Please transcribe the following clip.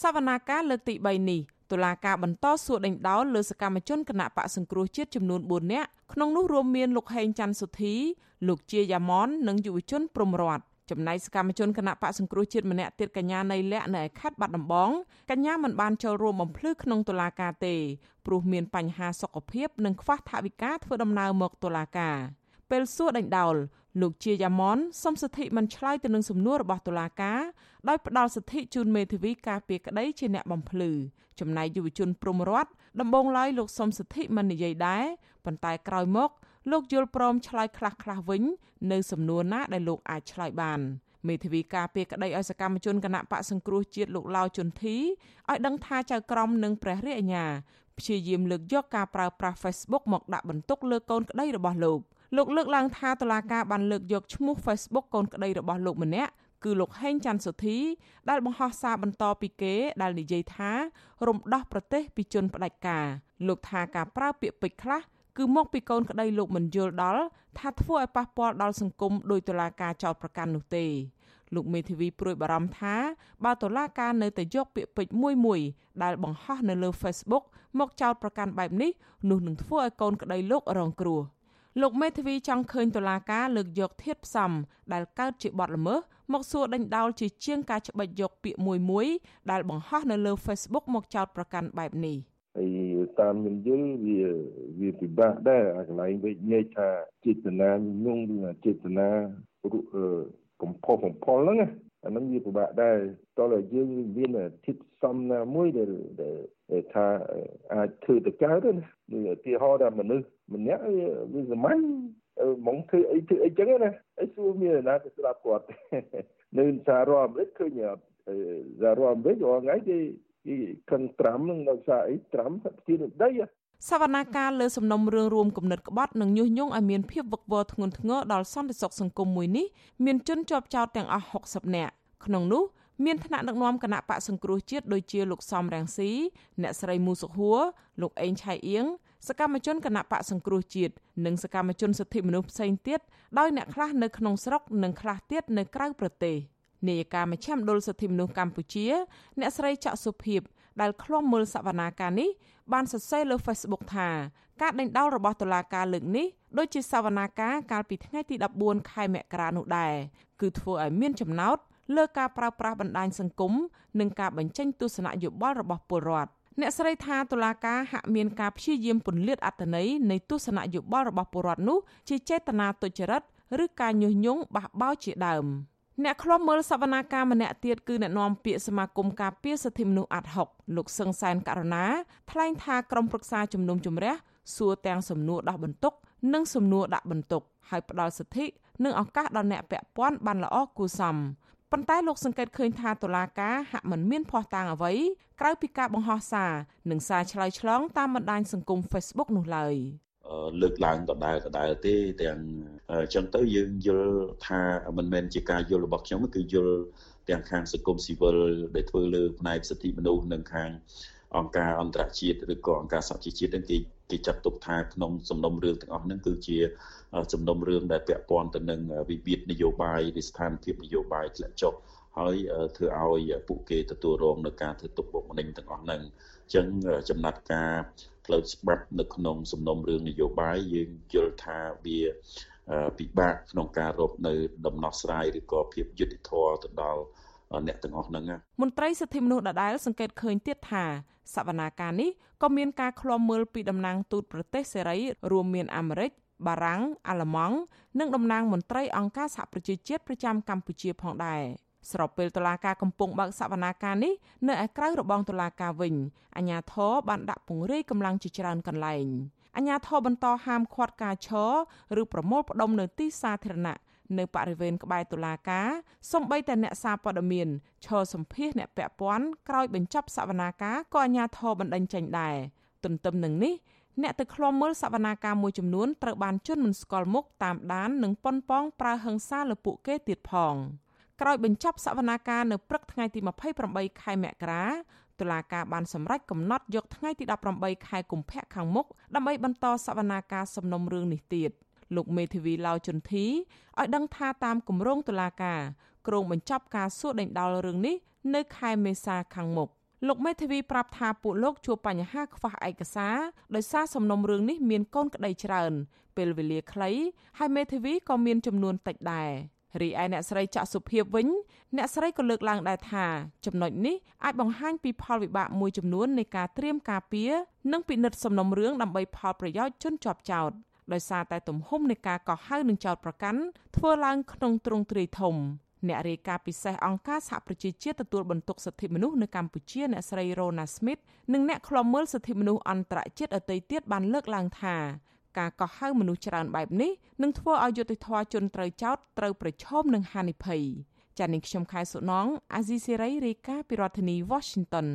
សវនាការលើកទី3នេះតុលាការបន្តសួរដេញដោលលើសកម្មជនគណៈបកសង្គ្រោះជាតិចំនួន4នាក់ក្នុងនោះរួមមានលោកហេងច័ន្ទសុធី លោកជាយ៉ាម៉ននិងយុវជនព្រំរតចំណែកសកម្មជនគណៈបកសង្គ្រោះជាតិម្នាក់ទៀតកញ្ញានៃលក្ខនៅឯខេត្តបាត់ដំបងកញ្ញាមិនបានចូលរួមបំភ្លឺក្នុងតុលាការទេព្រោះមានបញ្ហាសុខភាពនិងខ្វះថវិកាធ្វើដំណើរមកតុលាការពេលសួរដេញដោល លោកជាយ៉ាម៉នសុំសិទ្ធិមិនឆ្លើយទៅនឹងសំណួររបស់តុលាការដោយផ្ដល់សិទ្ធិជូនមេធាវីការពារក្តីជាអ្នកបំភ្លឺចំណែកយុវជនព្រំរតដំបងឡើយលោកសុំសិទ្ធិមិននិយាយដែរប៉ុន្តែក្រោយមក លោកយល់ព្រមឆ្លើយខ្លះខ្លះវិញ នៅសំណួរណាដែលលោកអាចឆ្លើយបានមេធាវីការពារក្តីឲ្យសកម្មជនគណៈបកសង្គ្រោះជាតិលោកឡាវជុនធីឲ្យដឹងថាចៅក្រមនិងព្រះរាជអាជ្ញាព្យាយាមលើកយកការប្រើប្រាស់ Facebook មកដាក់បន្ទុកលើកូនក្តីរបស់លោក លោកលើកឡើងថាតឡាការបានលើកយកឈ្មោះ Facebook កូនក្តីរបស់លោកម្នាក់គឺលោកហេងច័ន្ទសុធីដែលបង្ហោះសារបន្តពីគេដែលនិយាយថារំដោះប្រទេសពីជនផ្ដាច់ការលោកថាការប្រើពាក្យពេចន៍ខ្លះគឺមកពីកូនក្តីលោកមិនយល់ដល់ថាធ្វើឲ្យប៉ះពាល់ដល់សង្គមដោយតុលាការចោទប្រកាន់នោះទេលោកមេធាវីព្រួយបារម្ភថាបើតុលាការនៅតែយកពាក្យពេចន៍មួយមួយដែលបង្ហោះនៅលើ Facebook មកចោទប្រកាន់បែបនេះនោះនឹងធ្វើឲ្យកូនក្តីលោករងគ្រោះ លោកមេធាវីចង់ឃើញតុលាការលើកយកធាតុផ្សំដែលកើតជាបទល្មើសមកសួរដេញដោលជាជាងការច្បិចយកពាក្យមួយមួយដែលបង្ហោះនៅលើ Facebook មកចោទប្រកាន់បែបនេះហើយតាមខ្ញុំយល់វាវាពិបាកដែរអាកន្លែងវិញ្ញាថាចេតនាញងឬចេតនាកំផុសបំផុលហ្នឹងអាហ្នឹងវាពិបាកដែរតើយើងមានធិតសំណាមួយដែល ថាអាចធ្វើទៅកើតណានេះឧទាហរណ៍ថាមនុស្សម្នាក់វាសាមញ្ញមកធ្វើអីធ្វើអីចឹងណាអីសួរមានណាទៅស្ដាប់គាត់នៅសាររដ្ឋអាមេរិកឃើញសាររដ្ឋអាមេរិករាល់ថ្ងៃគេគេខឹងត្រាំនឹងដោយសារអីត្រាំជាដីសវនាការលើសំណុំរឿងរួមគំនិតក្បត់និងញុះញង់ឲ្យមានភាពវឹកវរធ្ងន់ធ្ងរដល់សន្តិសុខសង្គមមួយនេះមានជនជាប់ចោតទាំងអស់60នាក់ក្នុងនោះ មានថ្នាក់ដឹកនាំគណៈបកសង្គ្រោះជាតិដូចជាលោកសំរងស៊ីអ្នកស្រីមូសុហួរលោកអេងឆៃអៀងសកម្មជនគណៈបកសង្គ្រោះជាតិនិងសកម្មជនសិទ្ធិមនុស្សផ្សេងទៀតដោយអ្នកខ្លះនៅក្នុងស្រុកនិងខ្លះទៀតនៅក្រៅប្រទេសនាយកាមជ្ឈមណ្ឌលសិទ្ធិមនុស្សកម្ពុជា អ្នកស្រីចាក់សុភីបដែលឃ្លាំមើលសវនាការនេះបានសរសេរលើ Facebook ថាការដេញដោលរបស់តុលាការលើកនេះដូចជាសវនាការកាលពីថ្ងៃទី14ខែមករានោះដែរគឺធ្វើឲ្យមានចំណោទ លើការប្រើប្រាស់បណ្ដាញសង្គមនិងការបញ្ចេញទស្សនៈយោបល់របស់ពលរដ្ឋអ្នកស្រីថាតុលាការហាក់មានការព្យាយាមពន្លាតអត្តន័យនៃទស្សនៈយោបល់របស់ពលរដ្ឋនោះជាចេតនាទុច្ចរិតឬការញុះញង់បះបោរជាដើមអ្នកខ្លំមើលសវនាការម្នាក់ទៀតគឺអ្នកនាំពាក្យសមាគមការពារសិទ្ធិមនុស្សអាត់ហុកលោកសឹងសែនករណាថ្លែងថាក្រុមប្រឹក្សាជំនុំជម្រះសួរទាំងសំណួរដោះបន្ទុក និងសំណួរដាក់បន្ទុក ហើយផ្ដល់សិទ្ធិនិងឱកាសដល់អ្នកពាក់ព័ន្ធបានល្អគួរសម ប៉ុន្តែលោកសង្កេតឃើញថាតុលាការហាក់មិនមានភ័ស្តុតាងអ្វីក្រៅពីការបង្ហោះសារនិងសារឆ្លើយឆ្លងតាមបណ្ដាញសង្គម Facebook នោះឡើយលើកឡើងដដែលដដែលទេទាំងអញ្ចឹងទៅយើងយល់ថាមិនមែនជាការយល់របស់ខ្ញុំគឺយល់ទាំងខាងសង្គមស៊ីវិលដែលធ្វើលើផ្នែកសិទ្ធិមនុស្សនិងខាងអង្គការអន្តរជាតិឬក៏អង្គការសហជីវជាតិនឹងគេ គេចាត់ទុកថាក្នុងសំណុំរឿងទាំងអស់ហ្នឹងគឺជាសំណុំរឿងដែលពាក់ព័ន្ធទៅនឹងវិវាទនយោបាយឬស្ថានភាពនយោបាយធ្លាក់ចុះហើយធ្វើឲ្យពួកគេទទួលរងនឹងការធ្វើទុកបុកម្នេញទាំងអស់ហ្នឹងអញ្ចឹងចំណាត់ការផ្លូវច្បាប់នៅក្នុងសំណុំរឿងនយោបាយយើងយល់ថាវាពិបាកក្នុងការរកនៅដំណោះស្រាយឬក៏ភាពយុត្តិធម៌ទៅដល់ អ្នកទាំងអស់ហ្នឹងមន្ត្រីសិទ្ធិមនុស្សដដែលសង្កេតឃើញទៀតថាសវនាការនេះក៏មានការឃ្លាំមើលពីតំណាងទូតប្រទេសសេរីរួមមានអាមេរិកបារាំងអាល្លឺម៉ង់និងតំណាងមន្ត្រីអង្គការសហប្រជាជាតិប្រចាំកម្ពុជាផងដែរស្របពេលតុលាការកំពុងបើកសវនាការនេះនៅឯក្រៅរបងតុលាការវិញអាជ្ញាធរបានដាក់ពង្រាយកម្លាំងជាច្រើនកន្លែងអាជ្ញាធរបន្តហាមឃាត់ការឈរឬប្រមូលផ្ដុំនៅទីសាធារណៈ នៅបរិវេណក្បែរតុលាការសំបីតែអ្នកសារព័ត៌មានឈរសម្ភាសអ្នកពាក់ព័ន្ធក្រោយបញ្ចប់សវនាការក៏អាជ្ញាធរបណ្តេញចេញដែរទន្ទឹមនឹងនេះអ្នកទៅឃ្លាំមើលសវនាការមួយចំនួនត្រូវបានជន់មិនស្គាល់មុខតាមដាននិងប៉ុនប៉ងប្រើហិង្សាលើពួកគេទៀតផងក្រោយបញ្ចប់សវនាការនៅព្រឹកថ្ងៃទី28ខែមករាតុលាការបានសម្រេចកំណត់យកថ្ងៃទី18ខែកុម្ភៈខាងមុខដើម្បីបន្តសវនាការសំណុំរឿងនេះទៀត លោកមេធាវីឡាវជុនធីឲ្យដឹងថាតាមគម្រោងតុលាការក្រុងបញ្ចប់ការសួរដេញដោលរឿងនេះនៅខែមេសាខាងមុខលោកមេធាវីប្រាប់ថាពួកលោកជួបបញ្ហាខ្វះឯកសារដោយសារសំណុំរឿងនេះមានកូនក្តីច្រើន ពេលវេលាខ្លីហើយមេធាវីក៏មានចំនួនតិចដែររីឯអ្នកស្រីចាក់សុភាពវិញ អ្នកស្រីក៏លើកឡើងដែរថាចំណុចនេះអាចបង្ហាញពីផលវិបាកមួយចំនួននៃការត្រៀមការពារនិងពិនិត្យសំណុំរឿងដើម្បីផលប្រយោជន៍ជនជាប់ចោត ដោយសារតែទំហំនៃការកោះហៅនឹងចោតប្រកាន់ធ្វើឡើងក្នុងទ្រង់ទ្រាយធំអ្នករាយការណ៍ពិសេសអង្គការសហប្រជាជាតិទទួលបន្ទុកសិទ្ធិមនុស្សនៅកម្ពុជាអ្នកស្រី Rona Smith និងអ្នកខ្លំមើលសិទ្ធិមនុស្សអន្តរជាតិដទៃទៀតបានលើកឡើងថាការកោះហៅមនុស្សច្រើនបែបនេះនឹងធ្វើឲ្យយុត្តិធម៌ជនត្រូវចោទត្រូវប្រឈមនឹងហានិភ័យចា៎នាងខ្ញុំខែសុណងអាស៊ីសេរីរាយការណ៍ពីរដ្ឋធានី Washington